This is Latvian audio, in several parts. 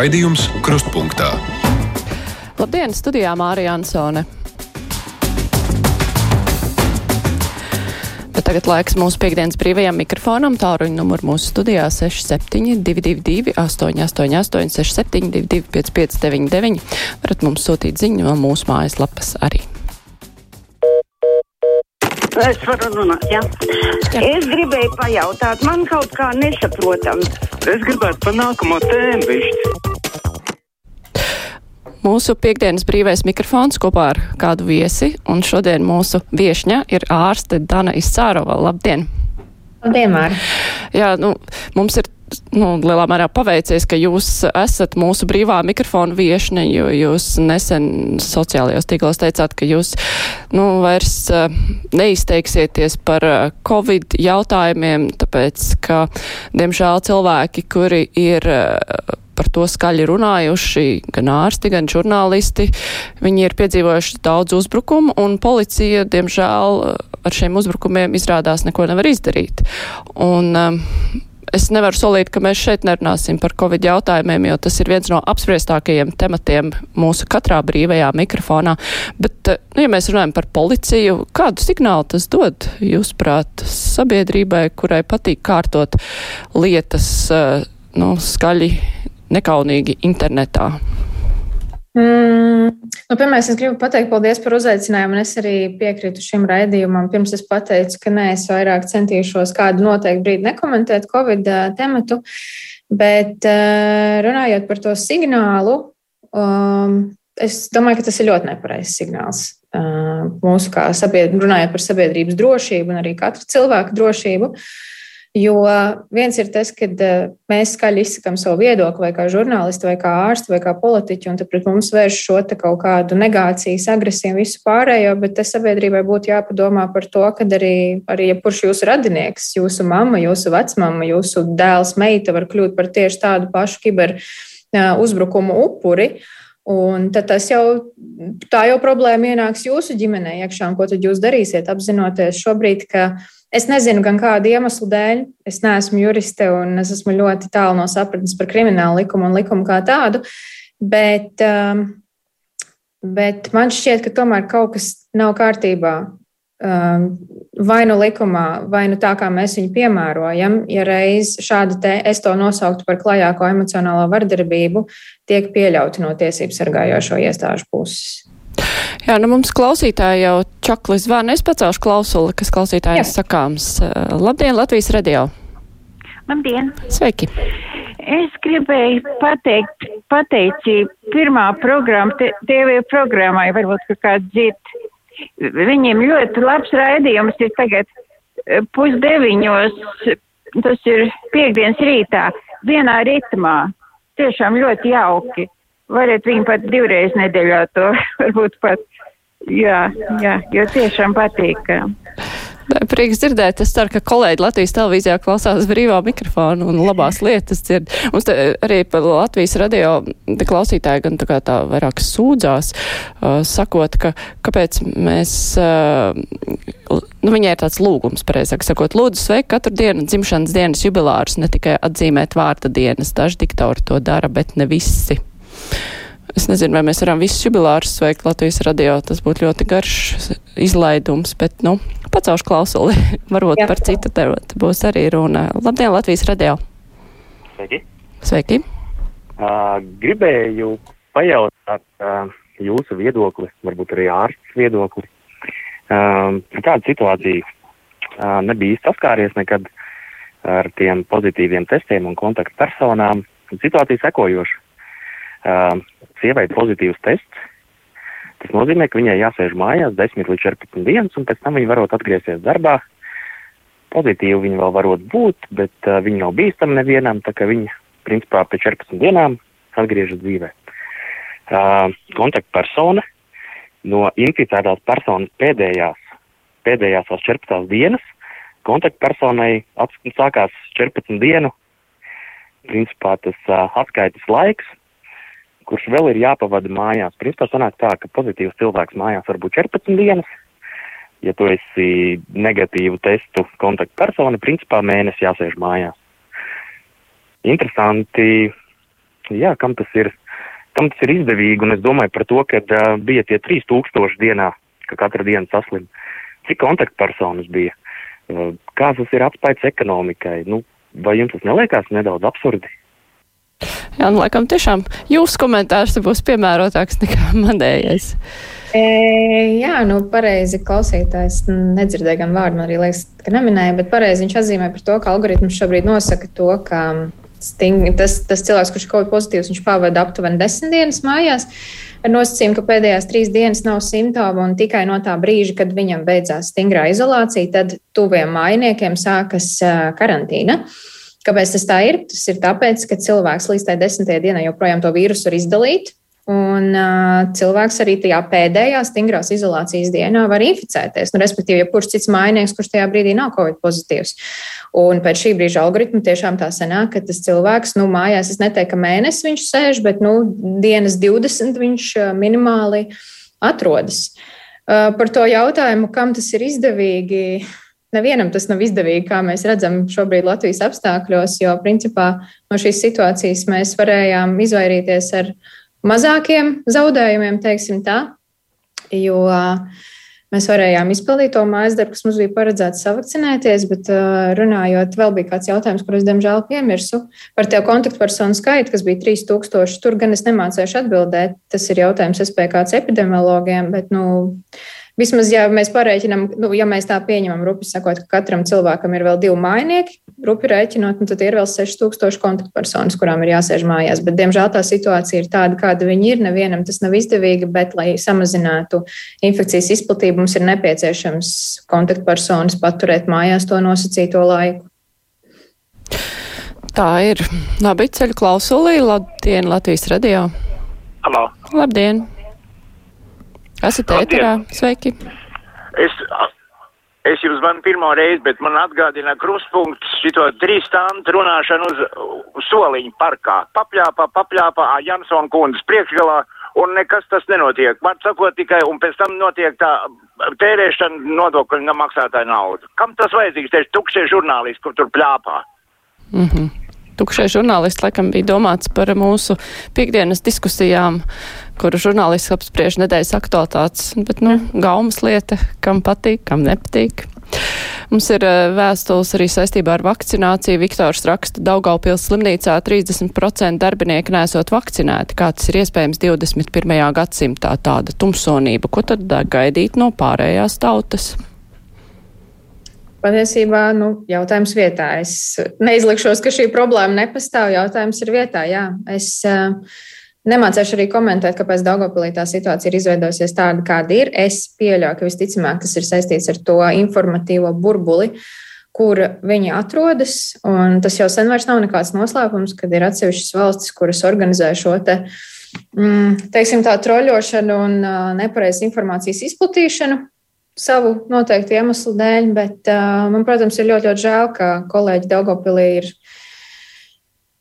Raidījums Krustpunktā. Labdien, studijā Mārija Ansone. Bet tagad laiks mūsu piekdienas brīvajam mikrofonam. Tāruņa numur mūsu studijā 6722, 888, 672, 559, varat mums sūtīt ziņu no mūsu mājaslapas arī. Es varu runāt, jā. Jā. Es gribēju pajautāt, man kaut kā nesaprotam. Es gribētu par nākamo tēmu višķi. Mūsu piekdienas brīvais mikrofons kopā ar kādu viesi, un šodien mūsu viešņa ir ārste Dana Izcārova. Labdien! Labdien, Māri! Jā, nu, mums ir nu, lielā mērā paveicies, ka jūs esat mūsu brīvā mikrofona viešne, jo jūs nesen sociālajos tīklos teicāt, ka jūs nu, vairs uh, neizteiksieties par uh, Covid jautājumiem, tāpēc, ka, diemžēl, cilvēki, kuri ir uh, par to skaļi runājuši gan ārsti, gan žurnālisti. Viņi ir piedzīvojuši daudz uzbrukumu, un policija, diemžēl, ar šiem uzbrukumiem izrādās neko nevar izdarīt. Un, es nevaru solīt, ka mēs šeit nerunāsim par Covid jautājumiem, jo tas ir viens no apspriestākajiem tematiem mūsu katrā brīvajā mikrofonā. Bet, nu, ja mēs runājam par policiju, kādu signālu tas dod, jūsuprāt, sabiedrībai, kurai patīk kārtot lietas, nu, skaļi nekaunīgi internetā? Mm, nu, pirmā, es gribu pateikt paldies par uzaicinājumu, un es arī piekrītu šim raidījumam. Pirms es pateicu, ka nē, es vairāk centīšos kādu noteiktu brīdi nekomentēt Covid tematu, bet runājot par to signālu, um, es domāju, ka tas ir ļoti nepareizs signāls. Mūsu kā sabiedrība, runājot par sabiedrības drošību un arī katra cilvēka drošību. Uh, Jo viens ir tas, ka mēs skaļi izsakām savu viedokli, vai kā žurnālisti, vai kā ārsti, vai kā politiķi, un tad pret mums vērš šo kaut kādu negācijas, agresiju un visu pārējo, bet te sabiedrībai būtu jāpadomā par to, ka arī, arī jebkurš jūsu radinieks, jūsu mamma, jūsu vecmama, jūsu dēls, meita var kļūt par tieši tādu pašu kiber uzbrukumu upuri. Un tad tas jau, tā jau problēma ienāks jūsu ģimenē iekšā, un ko tad jūs darīsiet, apzinoties šobrīd, ka Es nezinu, gan kādu iemeslu dēļ. Es neesmu juriste un es esmu ļoti tālu no sapratnes par kriminālu likumu un likumu kā tādu. Bet, um, bet man šķiet, ka tomēr kaut kas nav kārtībā. Um, vai nu likumā, vai nu tā, kā mēs viņu piemērojam, ja reiz šāda te, es to nosauktu par klajāko emocionālo vardarbību, tiek pieļauti no tiesību sargājošo iestāžu puses. Jā, nu mums klausītāji jau čakli zvana. Es pacelšu klausuli, kas klausītājiem sakāms. Labdien, Latvijas radio! Labdien! Sveiki! Es gribēju pateikt, pateicību pirmā programma, TV programmai, varbūt, ka kāds dzird. Viņiem ļoti labs raidījums ir tagad pusdeviņos, tas ir piekdienas rītā, vienā ritmā. Tiešām ļoti jauki. Variet viņu pat divreiz nedēļā to varbūt pat. Jā, jā, jo tiešām patīk. Prieks dzirdēt. Es ceru, ka kolēģi Latvijas televīzijā klausās brīvā mikrofonu un labās lietas dzird. Mums te arī Latvijas radio klausītāji gan tā kā tā vairāk sūdzās, uh, sakot, ka kāpēc mēs, uh, nu viņai ir tāds lūgums, pareizāk sakot, lūdzu sveik katru dienu dzimšanas dienas jubilārus, ne tikai atzīmēt vārda dienas. Daži diktori to dara, bet ne visi. Es nezinu, vai mēs varam visus jubilārus sveikt Latvijas radio. Tas būtu ļoti garš izlaidums, bet, nu, pacaušu klausuli. Varbūt Jā. par citu tematu būs arī runa. Labdien, Latvijas radio! Sveiki! Sveiki! Uh, gribēju pajautāt uh, jūsu viedokli, varbūt arī ārsts viedokli. Uh, kāda situācija uh, nebija saskāries nekad ar tiem pozitīviem testiem un kontaktpersonām? Situācija sekojoša uh, sievai pozitīvs tests. Tas nozīmē, ka viņai jāsēž mājās 10 līdz 14 dienas, un pēc tam viņa varot atgriezties darbā. Pozitīvi viņa vēl varot būt, bet uh, viņa nav bīstama nevienam, tā ka viņa, principā, pēc 14 dienām atgriežas dzīvē. Uh, kontaktpersona no inficētās personas pēdējās, pēdējās 14 dienas kontaktpersonai sākās 14 dienu, principā tas uh, atskaites laiks, kurš vēl ir jāpavada mājās. Principā sanāk tā, ka pozitīvs cilvēks mājās var būt 14 dienas. Ja tu esi negatīvu testu kontaktpersona, principā mēnesi jāsēž mājās. Interesanti jā, kam tas ir, kam tas ir izdevīgi, un es domāju par to, ka uh, bija tie 3000 dienā, ka katra diena saslim. Cik kontaktpersonas bija? Uh, kā tas ir atspējas ekonomikai? Nu, vai jums tas neliekās nedaudz absurdi? Jā, nu, laikam tiešām jūsu komentārs būs piemērotāks nekā manējais. E, jā, nu, pareizi klausītājs nedzirdēja gan vārdu, man arī liekas, ka neminēja, bet pareizi viņš atzīmē par to, ka algoritms šobrīd nosaka to, ka sting, tas, tas cilvēks, kurš ir kaut pozitīvs, viņš pavada aptuveni desmit dienas mājās. Ar nosacījumu, ka pēdējās trīs dienas nav simptomu, un tikai no tā brīža, kad viņam beidzās stingrā izolācija, tad tuviem mājiniekiem sākas karantīna. Kāpēc tas tā ir? Tas ir tāpēc, ka cilvēks līdz tai desmitajai dienai joprojām to vīrusu var izdalīt, Un uh, cilvēks arī tajā pēdējā stingrās izolācijas dienā var inficēties. Nu, respektīvi, ja kurš cits mājinieks, kurš tajā brīdī nav covid pozitīvs. Un pēc šī brīža algoritma tiešām tā sanāk, ka tas cilvēks, nu, mājās es neteiktu, ka mēnesis viņš sēž, bet, nu, dienas 20 viņš minimāli atrodas. Uh, par to jautājumu, kam tas ir izdevīgi, nevienam tas nav izdevīgi, kā mēs redzam šobrīd Latvijas apstākļos, jo principā no šīs situācijas mēs varējām izvairīties ar mazākiem zaudējumiem, teiksim tā, jo mēs varējām izpildīt to mājas darbu, kas mums bija paredzēts savakcinēties, bet runājot, vēl bija kāds jautājums, kurus, diemžēl, piemirsu par tev kontaktpersonu skaitu, kas bija 3000. Tur gan es nemācēšu atbildēt. Tas ir jautājums SPKC epidemiologiem, bet, nu, Vismaz, ja mēs parēķinām, nu, ja mēs tā pieņemam, rupi sakot, ka katram cilvēkam ir vēl divi mājnieki, rupi rēķinot, nu, tad ir vēl 6000 kontaktpersonas, kurām ir jāsēž mājās. Bet, diemžēl, tā situācija ir tāda, kāda viņi ir. Nevienam tas nav izdevīgi, bet, lai samazinātu infekcijas izplatību, mums ir nepieciešams kontaktpersonas paturēt mājās to nosacīto laiku. Tā ir. Labi, ceļu klausulī. Labdien, Latvijas radio. Halo. Labdien. Esat ēterā, sveiki! Es, es jums zvanu pirmo reizi, bet man atgādina kruspunkts šito trīs stānu runāšanu uz, uz soliņu parkā. Papļāpā, papļāpā, Jansona kundas priekšgalā, un nekas tas nenotiek. Man sakot tikai, un pēc tam notiek tā tērēšana nodokļu maksātāju naudu. Kam tas vajadzīgs? Tieši tukšie žurnālisti, kur tur pļāpā. Mm -hmm. Tukšie žurnālisti laikam bija domāts par mūsu piekdienas diskusijām kuru žurnālisti apspriež nedēļas aktualitātes, bet, nu, gaumas lieta, kam patīk, kam nepatīk. Mums ir eh, vēstules arī saistībā ar vakcināciju. Viktors raksta, Daugaupils slimnīcā 30% darbinieki nesot vakcinēti. Kā tas ir iespējams 21. gadsimtā tāda tumsonība? Ko tad gaidīt no pārējās tautas? Patiesībā nu, jautājums vietā. Es neizlikšos, ka šī problēma nepastāv. Jautājums ir vietā. Jā. Es, uh, Nemācīšu arī komentēt, kāpēc Daugopilī tā situācija ir izveidojusies tāda, kāda ir. Es pieļauju, ka visticamāk tas ir saistīts ar to informatīvo burbuli, kur viņi atrodas. Tas jau sen vairs nav nekāds noslēpums, kad ir atsevišķas valstis, kuras organizē šo te, mm, teiksim, tā troļošanu un nepareizu informācijas izplatīšanu savu noteiktu iemeslu dēļ. Bet man, protams, ir ļoti, ļoti žēl, ka kolēģi Daugopilī ir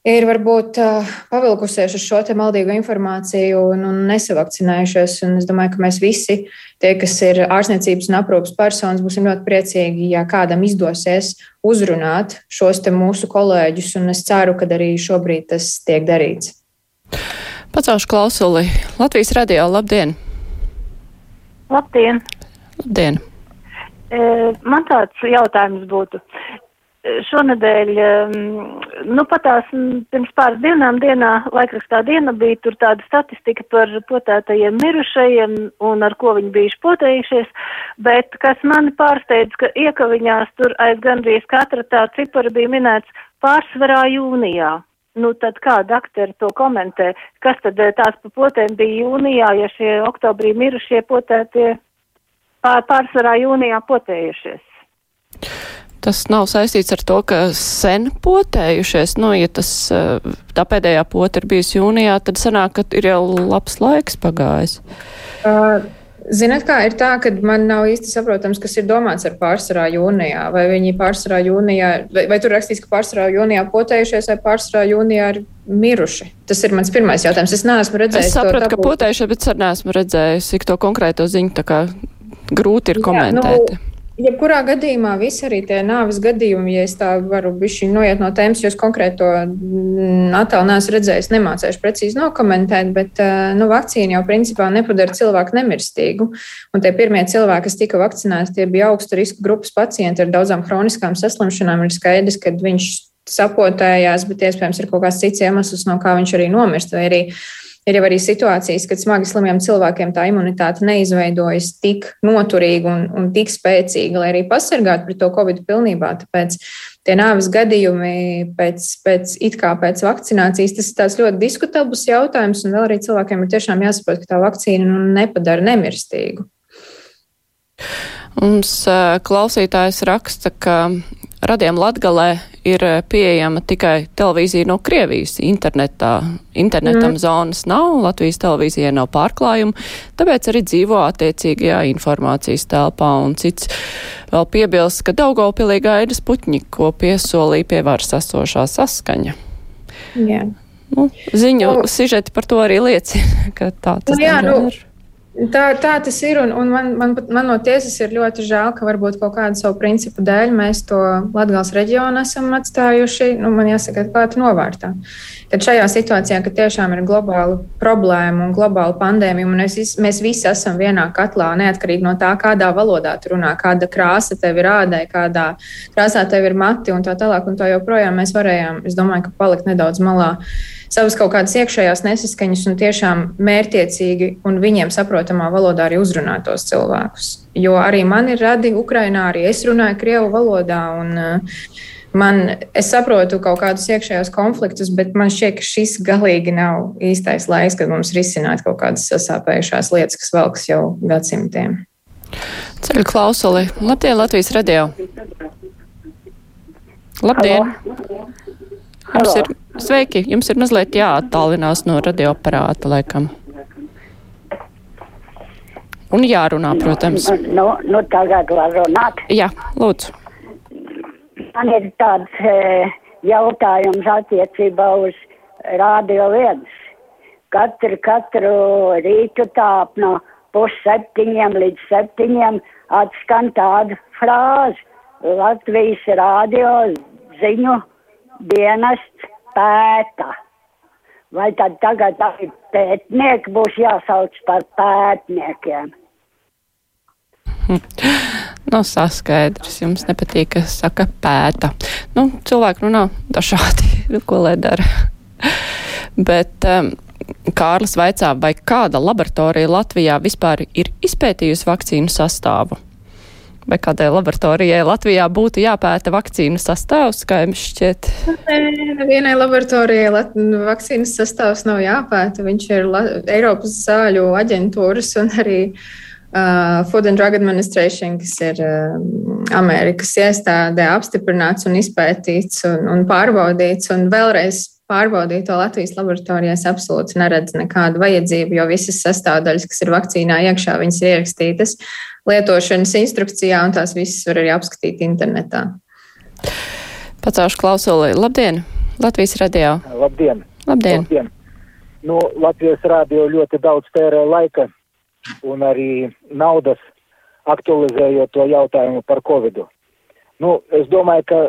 ir varbūt uh, pavilkusies uz šo maldīgo informāciju un, un nesavakcinējušies. Un es domāju, ka mēs visi, tie, kas ir ārstniecības un aprūpas personas, būsim ļoti priecīgi, ja kādam izdosies uzrunāt šos mūsu kolēģus. Un es ceru, ka arī šobrīd tas tiek darīts. Pacaušu klausuli Latvijas radio. Labdien! Labdien! Labdien. Man tāds jautājums būtu šonadēļ, nu patās pirms pāris dienām dienā, laikrakstā diena bija tur tāda statistika par potētajiem mirušajiem un ar ko viņi bijuši potējušies, bet kas mani pārsteidz, ka iekaviņās tur aiz gandrīz katra tā cipara bija minēts pārsvarā jūnijā. Nu, tad kā dakteri to komentē? Kas tad eh, tās pa potēm bija jūnijā, ja šie oktobrī mirušie potētie pār, pārsvarā jūnijā potējušies? Tas nav saistīts ar to, ka sen potējušies. Nu, ja tas, eh, tā pēdējā pota ir bijusi jūnijā, tad sanāk, ka ir jau labs laiks pagājis. Uh. Ziniet, kā ir tā, ka man nav īsti saprotams, kas ir domāts ar pārsvarā jūnijā. Vai viņi pārsvarā jūnijā, vai, vai tur rakstīts, ka pārsvarā jūnijā potējušies, vai pārsvarā jūnijā ir miruši? Tas ir mans pirmais jautājums. Es neesmu redzējis. Es sapratu, ka potējušies, bet es neesmu redzējis, to konkrēto ziņu tā kā grūti ir komentēt. Jā, nu, Jebkurā gadījumā visi arī tie nāves gadījumi, ja es tā varu noiet no tēmas, jo es konkrēto mm, attēlu neesmu redzējis, nemācēšu precīzi nokomentēt, bet eh, nu, vakcīna jau principā nepadara cilvēku nemirstīgu. Un tie pirmie cilvēki, kas tika vakcinēti, tie bija augsta riska grupas pacienti ar daudzām hroniskām saslimšanām. Ir skaidrs, ka viņš sapotējās, bet iespējams ir kaut kāds cits iemesls, no kā viņš arī nomirst. Vai arī Ir jau arī situācijas, kad smagi slimiem cilvēkiem tā imunitāte neizveidojas tik noturīga un, un tik spēcīga, lai arī pasargātu pret to covid pilnībā. Tāpēc tie nāves gadījumi pēc, pēc, pēc vakcinācijas, tas ir tāds ļoti diskutabls jautājums, un vēl arī cilvēkiem ir tiešām jāsaprot, ka tā vakcīna nu, nepadara nemirstīgu. Mums klausītājs raksta, ka radiem Latgalē ir pieejama tikai televīzija no Krievijas internetā. Internetam mm. zonas nav, Latvijas televīzijai nav pārklājumu, tāpēc arī dzīvo attiecīgajā informācijas telpā un cits vēl piebilst, ka Daugavpilī gaidas puķņi, ko piesolīja pie varas esošā saskaņa. Yeah. Nu, ziņu nu, sižeti par to arī liecina, ka tā tas nu, jā, nu, ir. Tā, tā tas ir. Un, un man, man, man no tiesas ir ļoti žēl, ka varbūt kaut kādu savu principu dēļ mēs to Latvijas reģionu esam atstājuši. Nu, man jāsaka, klāta novārtā. Tad šajā situācijā, kad tiešām ir globāla problēma un globāla pandēmija, un mēs, mēs visi esam vienā katlā, neatkarīgi no tā, kādā valodā tu runā, kāda krāsa tev ir ādai, kādā krāsā tev ir mati un tā tālāk, un tā joprojām mēs varējām, es domāju, ka palikt nedaudz malā savas kaut kādas iekšējās nesaskaņas un tiešām mērķiecīgi un viņiem saprotamā valodā arī uzrunāt tos cilvēkus. Jo arī man ir radi Ukrainā, arī es runāju Krievu valodā. Un, uh, Man, es saprotu kaut kādus iekšējos konfliktus, bet man šķiet, ka šis galīgi nav īstais laiks, kad mums risināt kaut kādas sasāpējušās lietas, kas velkas jau gadsimtiem. Ceļu klausuli. Labdien, Latvijas radio! Labdien! Halo. Jums ir, sveiki, jums ir mazliet jāattālinās no radioaparāta, laikam. Un jārunā, protams. Nu, nu tagad var runāt. Jā, lūdzu. Man ir tāds e, jautājums attiecībā uz radio viens. Katru, katru rītu tāp no pusseptiņiem līdz septiņiem atskan tāda frāze Latvijas radio ziņu dienests pēta. Vai tad tagad arī pētnieki būs jāsauc par pētniekiem? Nav saskaidrs, jums nepatīk, ka saka pēta. Nu, cilvēki runā dažādi, nu, ko lai dara. Bet um, Kārlis vaicā, vai kāda laboratorija Latvijā vispār ir izpētījusi vakcīnu sastāvu? vai kādai laboratorijai Latvijā būtu jāpēta vakcīnu sastāvs, kā jums šķiet? Nevienai laboratorijai Lat vakcīnas sastāvs nav jāpēta. Viņš ir La Eiropas zāļu aģentūras un arī uh, Food and Drug Administration, kas ir uh, Amerikas iestādē apstiprināts un izpētīts un, un pārbaudīts. Un vēlreiz pārbaudīt to Latvijas laboratorijās absolūti neredz nekādu vajadzību, jo visas sastāvdaļas, kas ir vakcīnā iekšā, viņas ir ierakstītas lietošanas instrukcijā, un tās visas var arī apskatīt internetā. Pacaušu klausuli. Labdien! Latvijas radio! Labdien! Labdien! Labdien. Nu, Latvijas radio ļoti daudz tērē laika un arī naudas aktualizējot to jautājumu par Covid. Nu, es domāju, ka,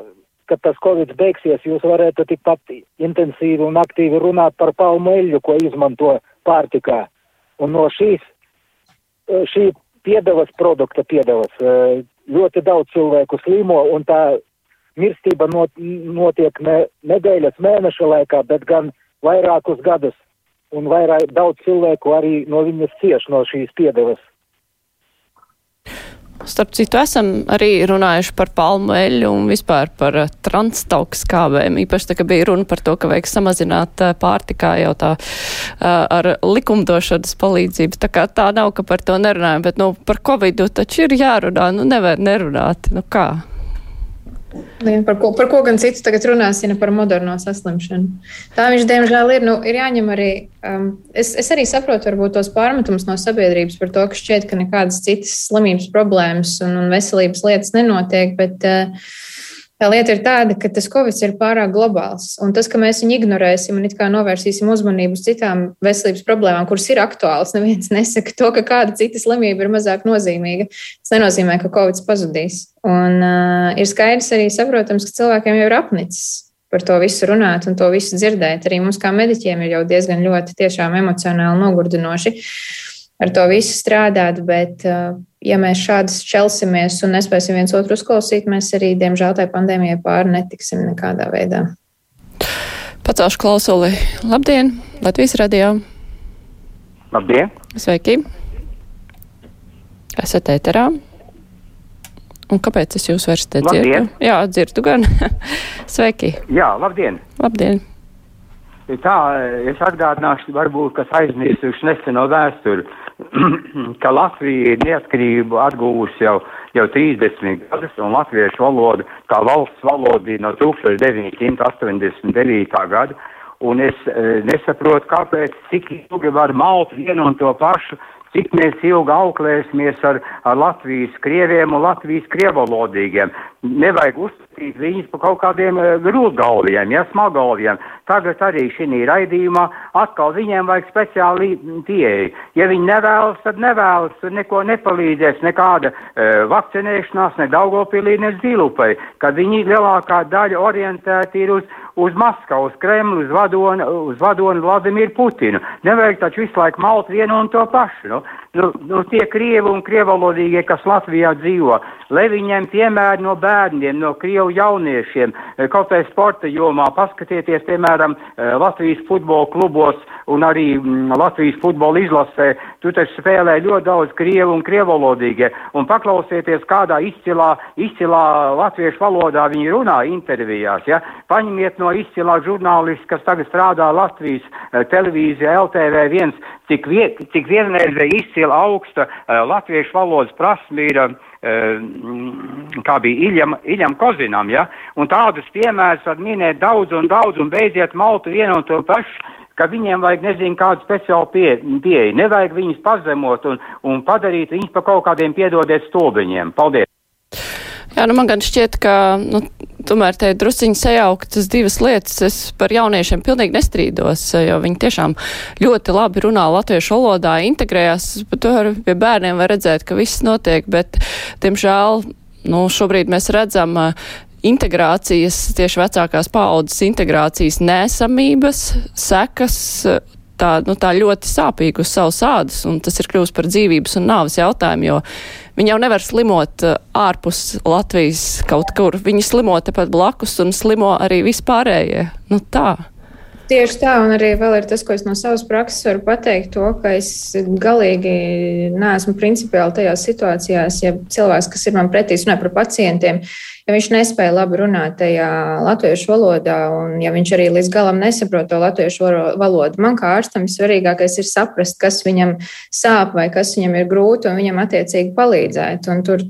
kad tas Covid beigsies, jūs varētu tikpat intensīvi un aktīvi runāt par palmu eļļu, ko izmanto pārtikā. Un no šīs, šī piedevas produkta piedevas. Eh, ļoti daudz cilvēku slimo un tā mirstība not, notiek ne nedēļas mēneša laikā, bet gan vairākus gadus. Un vairāk daudz cilvēku arī no viņas cieš no šīs piedevas. Starp citu, esam arī runājuši par palmu eļu un vispār par uh, transtauku skābēm. Īpaši tā, ka bija runa par to, ka vajag samazināt uh, pārtikā jau tā uh, ar likumdošanas palīdzību. Tā kā tā nav, ka par to nerunājam, bet, nu, par covidu taču ir jārunā, nu, nevar nerunāt. Nu, kā? Jā, par, ko, par ko gan citu tagad runāsim, ja par moderno saslimšanu. Tā viņš, diemžēl, ir. Nu, ir jāņem arī. Um, es, es arī saprotu, varbūt tos pārmetumus no sabiedrības par to, ka šķiet, ka nekādas citas slimības problēmas un, un veselības lietas nenotiek. Bet, uh, lieta ir tāda, ka tas covid ir pārāk globāls, un tas, ka mēs viņu ignorēsim un it kā novērsīsim uzmanību uz citām veselības problēmām, kuras ir aktuālas, neviens nesaka to, ka kāda cita slimība ir mazāk nozīmīga. Tas nenozīmē, ka covid pazudīs. Un uh, ir skaidrs arī saprotams, ka cilvēkiem jau ir apnicis par to visu runāt un to visu dzirdēt. Arī mums kā mediķiem ir jau diezgan ļoti tiešām emocionāli nogurdinoši ar to visu strādāt, bet uh, ja mēs šādi šķelsimies un nespēsim viens otru uzklausīt, mēs arī, diemžēl, tai pandēmijai pāri netiksim nekādā veidā. Pacelšu klausuli. Labdien, Latvijas radio! Labdien! Sveiki! Esat ēterā. Un kāpēc es jūs vairs te dzirdu? Jā, dzirdu gan. Sveiki! Jā, labdien! Labdien! Tā, es atgādināšu, varbūt, kas aizmirsuši neseno vēsturi. ka Latvija ir neatkarību atguvusi jau, jau 30 gadus, un latviešu valoda kā valsts valoda bija no 1989. gada, un es e, nesaprotu, kāpēc cik ilgi var malt vienu un to pašu cik mēs ilgi auklēsimies ar, ar Latvijas krieviem un Latvijas krievalodīgiem. Nevajag uzskatīt viņus par kaut kādiem grūtgalviem, ja smagalviem. Tagad arī šī raidījumā atkal viņiem vajag speciāli pieeja. Ja viņi nevēlas, tad nevēlas, tad neko nepalīdzēs, nekāda uh, vakcinēšanās, ne Daugopilī, ne Zilupai, kad viņi lielākā daļa orientēti ir uz, uz Maskavu, uz Kremlu, uz vadoni, uz vadoni Vladimiru Putinu. Nevajag taču visu laiku malt vienu un to pašu. Nu, nu, nu tie krievi un krievalodīgie, kas Latvijā dzīvo, lai viņiem piemēri no bērniem, no krievu jauniešiem, eh, kaut vai sporta jomā, paskatieties, piemēram, eh, Latvijas futbola klubos un arī mm, Latvijas futbola izlasē, tu taču spēlē ļoti daudz krievu un krievalodīgie, un paklausieties, kādā izcilā, izcilā latviešu valodā viņi runā intervijās, ja, paņemiet no izcilā žurnālisti, kas tagad strādā Latvijas eh, televīzija LTV1, cik, vie, cik vienreizē izcila augsta uh, latviešu valodas prasme ir, uh, kā bija Iļam, Iļam Kozinam, ja? un tādus piemērus var minēt daudz un daudz un beidziet maltu vienu un to pašu, ka viņiem vajag nezinu kādu speciālu pie, pieeju, nevajag viņus pazemot un, un padarīt viņus par kaut kādiem piedodiet stulbiņiem. Paldies! Jā, nu man gan šķiet, ka nu, tomēr te drusciņi sajauktas divas lietas. Es par jauniešiem pilnīgi nestrīdos, jo viņi tiešām ļoti labi runā latviešu valodā, integrējās, bet tur pie bērniem var redzēt, ka viss notiek, bet, diemžēl, nu, šobrīd mēs redzam integrācijas, tieši vecākās paaudzes integrācijas nesamības, sekas tā, nu, tā ļoti sāpīgi uz savas ādas, un tas ir kļūst par dzīvības un nāves jautājumu, jo viņi jau nevar slimot uh, ārpus Latvijas kaut kur. Viņi slimo tepat blakus un slimo arī vispārējie. Nu, tā. Tieši tā, un arī vēl ir tas, ko es no savas prakses varu pateikt, to, ka es galīgi neesmu principiāli tajās situācijās, ja cilvēks, kas ir man pretī, runā par pacientiem, ja viņš nespēja labi runāt tajā latviešu valodā, un ja viņš arī līdz galam nesaprot to latviešu valodu, man kā ārstam svarīgākais ir saprast, kas viņam sāp vai kas viņam ir grūti, un viņam attiecīgi palīdzēt. Un tur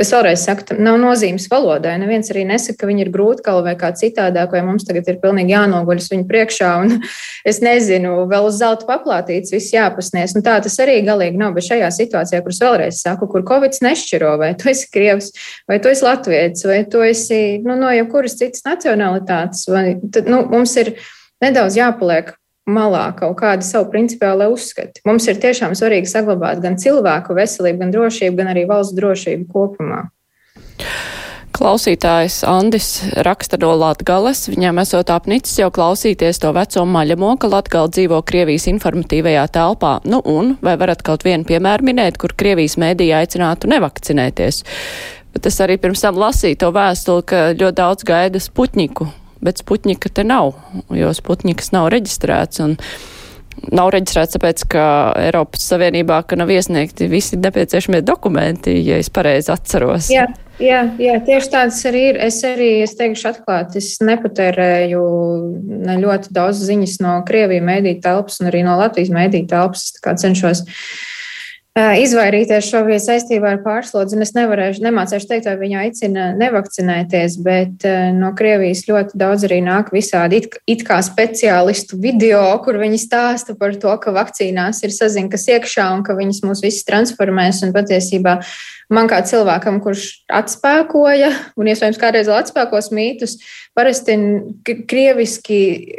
es vēlreiz saku, nav nozīmes valodai. Neviens arī nesaka, ka viņi ir grūtkalvi vai kā citādāk, vai mums tagad ir pilnīgi jānoguļas viņu priekšā, un es nezinu, vēl uz zelta paplātīts, viss jāpasniedz. Un tā tas arī galīgi nav. Bet šajā situācijā, kuras vēlreiz saku, kur Covid nešķiro, vai tu esi krievs, vai tu esi latviečs, vai tu esi nu, no jebkuras citas nacionalitātes, vai, tad nu, mums ir nedaudz jāpaliek malā kaut kādi savu principiāli uzskati. Mums ir tiešām svarīgi saglabāt gan cilvēku veselību, gan drošību, gan arī valsts drošību kopumā. Klausītājs Andis raksta no Latgales. Viņam esot apnicis jau klausīties to veco maļamo, ka Latgala dzīvo Krievijas informatīvajā telpā. Nu un, vai varat kaut vienu piemēru minēt, kur Krievijas mēdīja aicinātu nevakcinēties? Bet es arī pirms tam lasīju to vēstuli, ka ļoti daudz gaida Sputņiku, bet Sputņika te nav, jo Sputņikas nav reģistrēts. Un, Nav reģistrēts tāpēc, ka Eiropas Savienībā ka nav iesniegti visi nepieciešamie dokumenti, ja es pareizi atceros. Jā, jā, jā, tieši tāds arī ir. Es arī, es teikšu atklāti, es nepatērēju ne ļoti daudz ziņas no Krievijas mēdīju telpas un arī no Latvijas mēdīju telpas. Es cenšos izvairīties šobrīd saistībā ar pārslodzi. Es nevarēšu, nemācīšu teikt, vai viņi aicina nevakcinēties, bet no Krievijas ļoti daudz arī nāk visādi it, it kā speciālistu video, kur viņi stāsta par to, ka vakcīnās ir sazinkas iekšā un ka viņas mūs visus transformēs. Un patiesībā man kā cilvēkam, kurš atspēkoja un iespējams kādreiz vēl atspēkos mītus, Parasti krieviski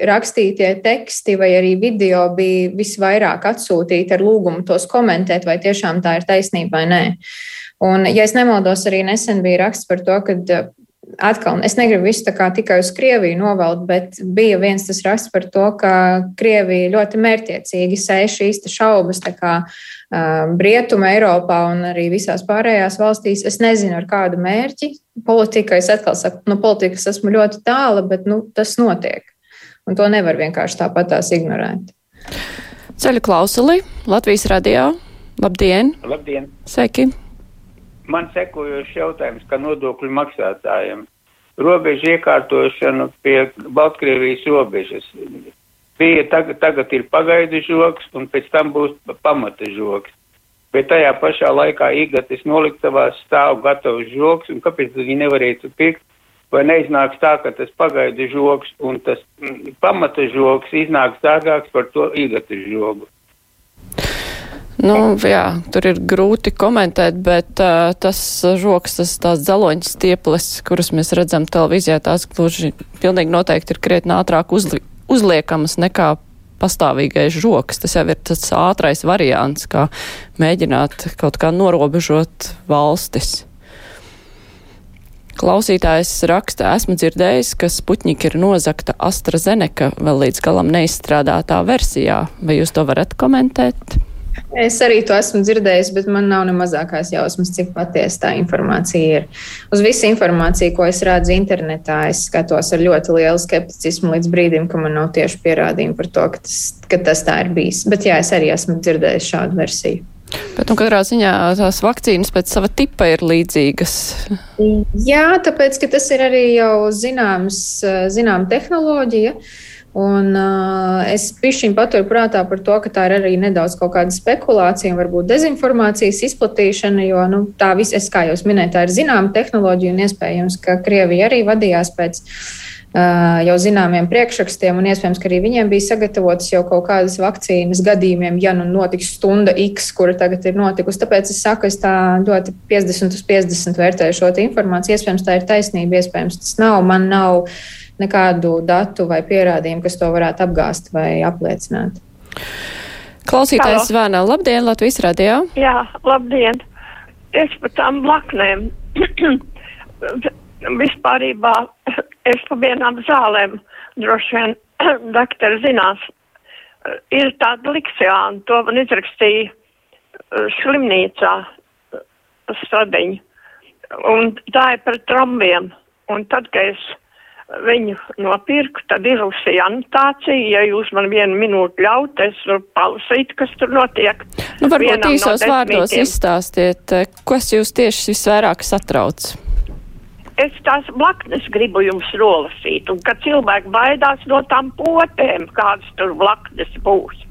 rakstītie teksti vai arī video bija visvairāk atsūtīti ar lūgumu tos komentēt, vai tiešām tā ir taisnība vai nē. Un, ja es nemaldos, arī nesen bija raksts par to, ka atkal, es negribu visu tā kā tikai uz Krieviju novelt, bet bija viens tas raksts par to, ka Krievija ļoti mērķiecīgi sēž šīs šaubas tā kā uh, Brietuma Eiropā un arī visās pārējās valstīs. Es nezinu, ar kādu mērķi. Politika, es atkal saku, no politikas esmu ļoti tāla, bet nu, tas notiek. Un to nevar vienkārši tāpatās ignorēt. Ceļu klausuli Latvijas radio. Labdien! Labdien! Sveiki! Man sekojošs jautājums, kā nodokļu maksātājiem. Robežu iekārtošana pie Baltkrievijas robežas. Bija tagad, tagad ir pagaidu žoks un pēc tam būs pamata žoks. Bet tajā pašā laikā īgatis noliktavās stāv gatavs žoks un kāpēc viņi nevarētu pirkt? Vai neiznāks tā, ka tas pagaidu žoks un tas mm, pamata žoks iznāks dārgāks par to īgatis žogu? Nu, jā, tur ir grūti komentēt, bet uh, tas žoks, tas tās dzeloņas stieples, kuras mēs redzam televīzijā, tās gluži pilnīgi noteikti ir krietni ātrāk uzli, uzliekamas nekā pastāvīgais žoks. Tas jau ir tas ātrais variants, kā mēģināt kaut kā norobežot valstis. Klausītājs raksta, esmu dzirdējis, ka Sputņika ir nozakta AstraZeneca vēl līdz galam neizstrādātā versijā. Vai jūs to varat komentēt? Es arī to esmu dzirdējis, bet man nav ne mazākās jausmas, cik patiesa tā informācija ir. Uz visu informāciju, ko es redzu internetā, es skatos ar ļoti lielu skepticismu līdz brīdim, ka man nav tieši pierādījumi par to, ka tas, ka tas tā ir bijis. Bet jā, es arī esmu dzirdējis šādu versiju. Bet, nu, katrā ziņā tās vakcīnas pēc sava tipa ir līdzīgas. Jā, tāpēc, ka tas ir arī jau zināms, zinām tehnoloģija. Uh, Un, uh, es pišķiņu paturu prātā par to, ka tā ir arī nedaudz kaut kāda spekulācija, varbūt dezinformācijas izplatīšana, jo nu, tā viss, es, kā jau minēju, tā ir zināma tehnoloģija un iespējams, ka Krievija arī vadījās pēc uh, jau zināmiem priekšrakstiem, un iespējams, ka arī viņiem bija sagatavotas jau kaut kādas vakcīnas gadījumiem, ja nu notiks stunda X, kura tagad ir notikusi. Tāpēc es saku, es tā ļoti 50 uz 50 vērtēju šo informāciju. Iespējams, tā ir taisnība, iespējams, tas nav. Man nav nekādu datu vai pierādījumu, kas to varētu apgāst vai apliecināt. Klausītājs zvana. Labdien, Latvijas radio! Jā, labdien! Es par tām blaknēm. Vispārībā es pa vienām zālēm droši vien doktori zinās. Ir tāda liksiāna, to man izrakstīja uh, slimnīcā uh, stradiņu. Un tā ir par trombiem. Un tad, kad es viņu nopirku, tad izlasīju anotāciju. Ja jūs man vienu minūti ļaut, es varu palasīt, kas tur notiek. Nu, varbūt Vienam īsos no vārdos izstāstiet, eh, kas jūs tieši visvairāk satrauc. Es tās blaknes gribu jums nolasīt, un ka cilvēki baidās no tām potēm, kādas tur blaknes būs.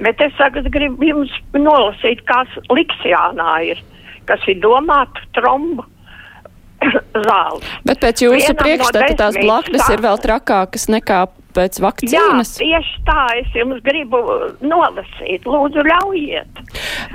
Bet es tagad gribu jums nolasīt, kas liksiānā ir, kas ir domāta trombu zāles. Bet pēc jūsu Vienam priekšstata no tās blaknes ir vēl trakākas nekā pēc vakcīnas? Jā, tieši tā es jums gribu uh, nolasīt. Lūdzu, ļaujiet.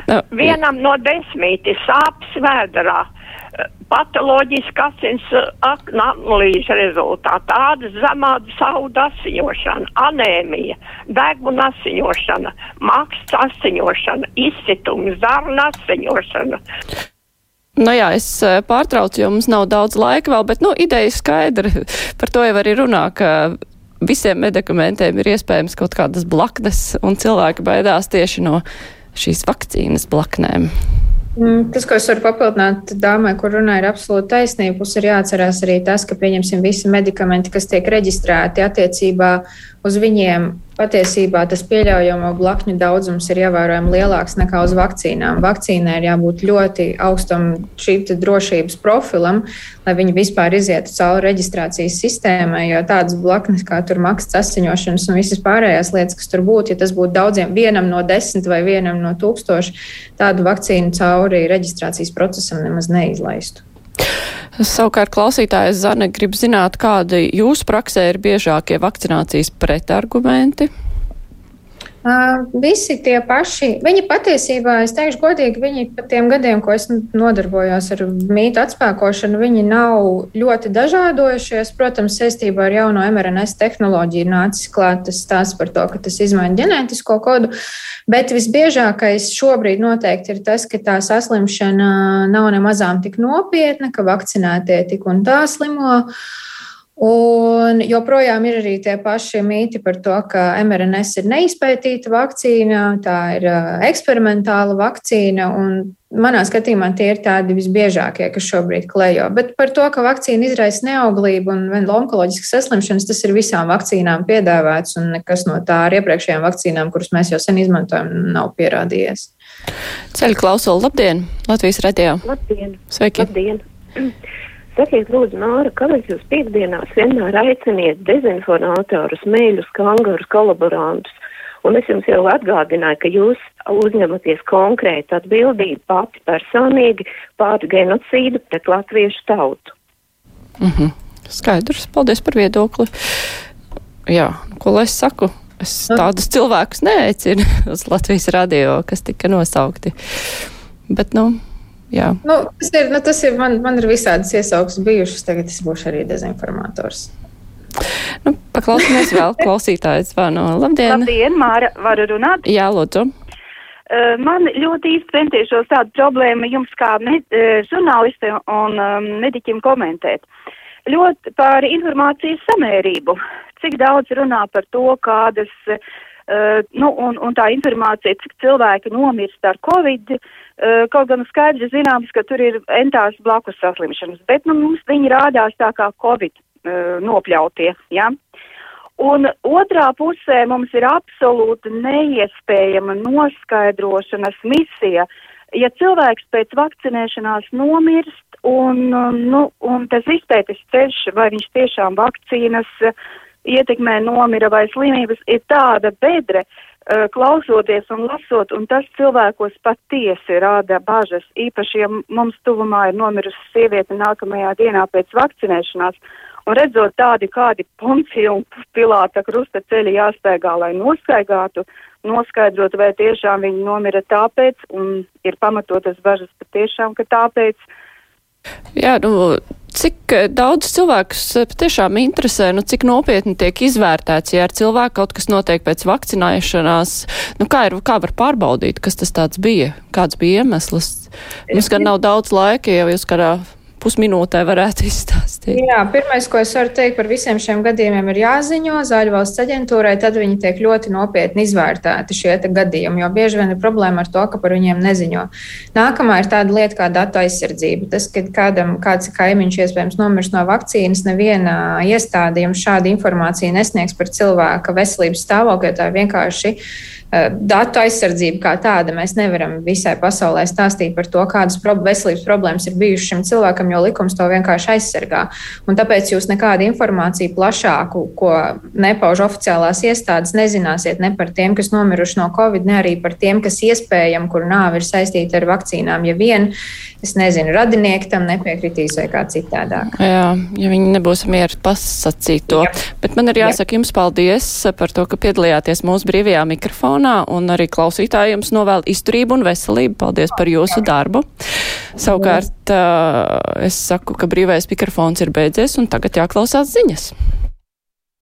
No, Vienam no desmit ir sāpes vēderā. Uh, patoloģiska asins uh, analīze rezultātā, tāda zemāda sauda asiņošana, anēmija, deguna asiņošana, maksts asiņošana, izsitums, zarna asiņošana. Nu jā, es eh, pārtraucu, jo mums nav daudz laika vēl, bet, nu, ideja skaidra. Par to jau arī runā, ka visiem medikamentiem ir iespējams kaut kādas blaknes, un cilvēki baidās tieši no šīs vakcīnas blaknēm. Mm, tas, ko es varu papildināt dāmai, kur runā, ir absolūti taisnība. Mums ir jāatcerās arī tas, ka, pieņemsim, visi medikamenti, kas tiek reģistrēti attiecībā uz viņiem patiesībā tas pieļaujamo blakņu daudzums ir ievērojami lielāks nekā uz vakcīnām. Vakcīnai ir jābūt ļoti augstam šīm drošības profilam, lai viņi vispār izietu cauri reģistrācijas sistēmai, jo tādas blaknes kā tur maksas asiņošanas un visas pārējās lietas, kas tur būtu, ja tas būtu daudziem, vienam no desmit vai vienam no tūkstoši, tādu vakcīnu cauri reģistrācijas procesam nemaz neizlaistu. Savukārt klausītājs Zane grib zināt, kādi jūsu praksē ir biežākie vakcinācijas pretargumenti? Uh, visi tie paši. Viņi patiesībā, es teikšu, godīgi, viņi pat tiem gadiem, ko es nodarbojos ar mītu atspēkošanu, viņi nav ļoti dažādojušies. Protams, saistībā ar jauno mRNS tehnoloģiju nācis klāt tas stāsts par to, ka tas izmaina ģenētisko kodu. Bet visbiežākais šobrīd noteikti ir tas, ka tā saslimšana nav nemazām tik nopietna, ka vakcinētie tik un tā slimo. Un joprojām ir arī tie paši mīti par to, ka mRNS ir neizpētīta vakcīna, tā ir eksperimentāla vakcīna. Manā skatījumā tie ir tādi visbiežākie, kas šobrīd klejo. Bet par to, ka vakcīna izraisa neauglību un onkoloģiskas saslimšanas, tas ir visām vakcīnām piedāvāts, un nekas no tā ar iepriekšējām vakcīnām, kuras mēs jau sen izmantojam, nav pierādījies. Ceļu klausuli, labdien! Latvijas radio! Labdien! Sveiki! Labdien. Sakiet, lūdzu, Māra, kāpēc jūs piekdienās vienmēr aiciniet dezinformatorus, mēļus, kangarus, kolaborantus? Un es jums jau atgādināju, ka jūs uzņematies konkrētu atbildību pati personīgi pār genocīdu pret latviešu tautu. Mm -hmm. Skaidrs, paldies par viedokli. Jā, ko lai es saku? Es tādus cilvēkus neaicinu uz Latvijas radio, kas tika nosaukti. Bet, nu, Jā. Nu, tas ir, nu, tas ir man, man ir visādas iesauksmes bijušas, tagad es būšu arī dezinformators. Nu, paklausīsimies vēl klausītājs zvanu. Labdien! Labdien, Māra, varu runāt? Jā, lūdzu. Man ļoti īsti centīšos tādu problēmu jums kā med, žurnāliste un mediķim komentēt. Ļoti par informācijas samērību. Cik daudz runā par to, kādas, uh, nu, un, un tā informācija, cik cilvēki nomirst ar covid, uh, kaut gan skaidri zināms, ka tur ir entās blakus saslimšanas, bet nu, mums viņi rādās tā kā Covid uh, nopļautie. Ja? Un otrā pusē mums ir absolūti neiespējama noskaidrošanas misija. Ja cilvēks pēc vakcinēšanās nomirst un, nu, un tas izpētes ceļš, vai viņš tiešām vakcīnas ietekmē nomira vai slimības, ir tāda bedre, Eh, klausoties un lasot, un tas cilvēkos patiesi rāda bažas. Īpaši, ja mums tuvumā ir nomirusi sieviete nākamajā dienā pēc vakcinēšanās, un redzot tādi kādi poncija un pilāta krusta ceļi jāsteigā, lai noskaigātu, noskaidrot, vai tiešām viņi nomira tāpēc, un ir pamatotas bažas patiešām, ka tāpēc. Jā, nu, Cik eh, daudz cilvēkus eh, patiešām interesē, nu, cik nopietni tiek izvērtēts, ja ar cilvēku kaut kas notiek pēc vakcinēšanās, nu, kā, ir, kā var pārbaudīt, kas tas tāds bija, kāds bija iemesls? Mums gan nav daudz laika, ja jūs kādā pusminūtē varētu izstāstīt? Jā, pirmais, ko es varu teikt par visiem šiem gadījumiem, ir jāziņo Zāļu valsts aģentūrai, tad viņi tiek ļoti nopietni izvērtēti šie gadījumi, jo bieži vien ir problēma ar to, ka par viņiem neziņo. Nākamā ir tāda lieta kā datu aizsardzība. Tas, kad kādam kāds kaimiņš iespējams nomirs no vakcīnas, neviena iestāde jums šādu informāciju nesniegs par cilvēka veselības stāvokli, jo tā ir vienkārši Eh, datu aizsardzība kā tāda. Mēs nevaram visai pasaulē stāstīt par to, kādas veselības problēmas ir bijušas šim cilvēkam, jo likums to vienkārši aizsargā. Un tāpēc jūs nekādu informāciju plašāku, ko nepauž oficiālās iestādes, nezināsiet ne par tiem, kas nomiruši no covid, ne arī par tiem, kas iespējami, kur nāve ir saistīta ar vakcīnām. Ja vien, es nezinu, radinieki tam nepiekritīs vai kā citādāk. Jā, ja viņi nebūs mieru pasacīt to. Jā. Bet man ir jāsaka Jā. jums paldies par to, ka piedalījāties mūsu brīvajā mikrofonā mikrofonā un arī klausītājiem novēl izturību un veselību. Paldies par jūsu darbu. Savukārt es saku, ka brīvais mikrofons ir beidzies un tagad jāklausās ziņas.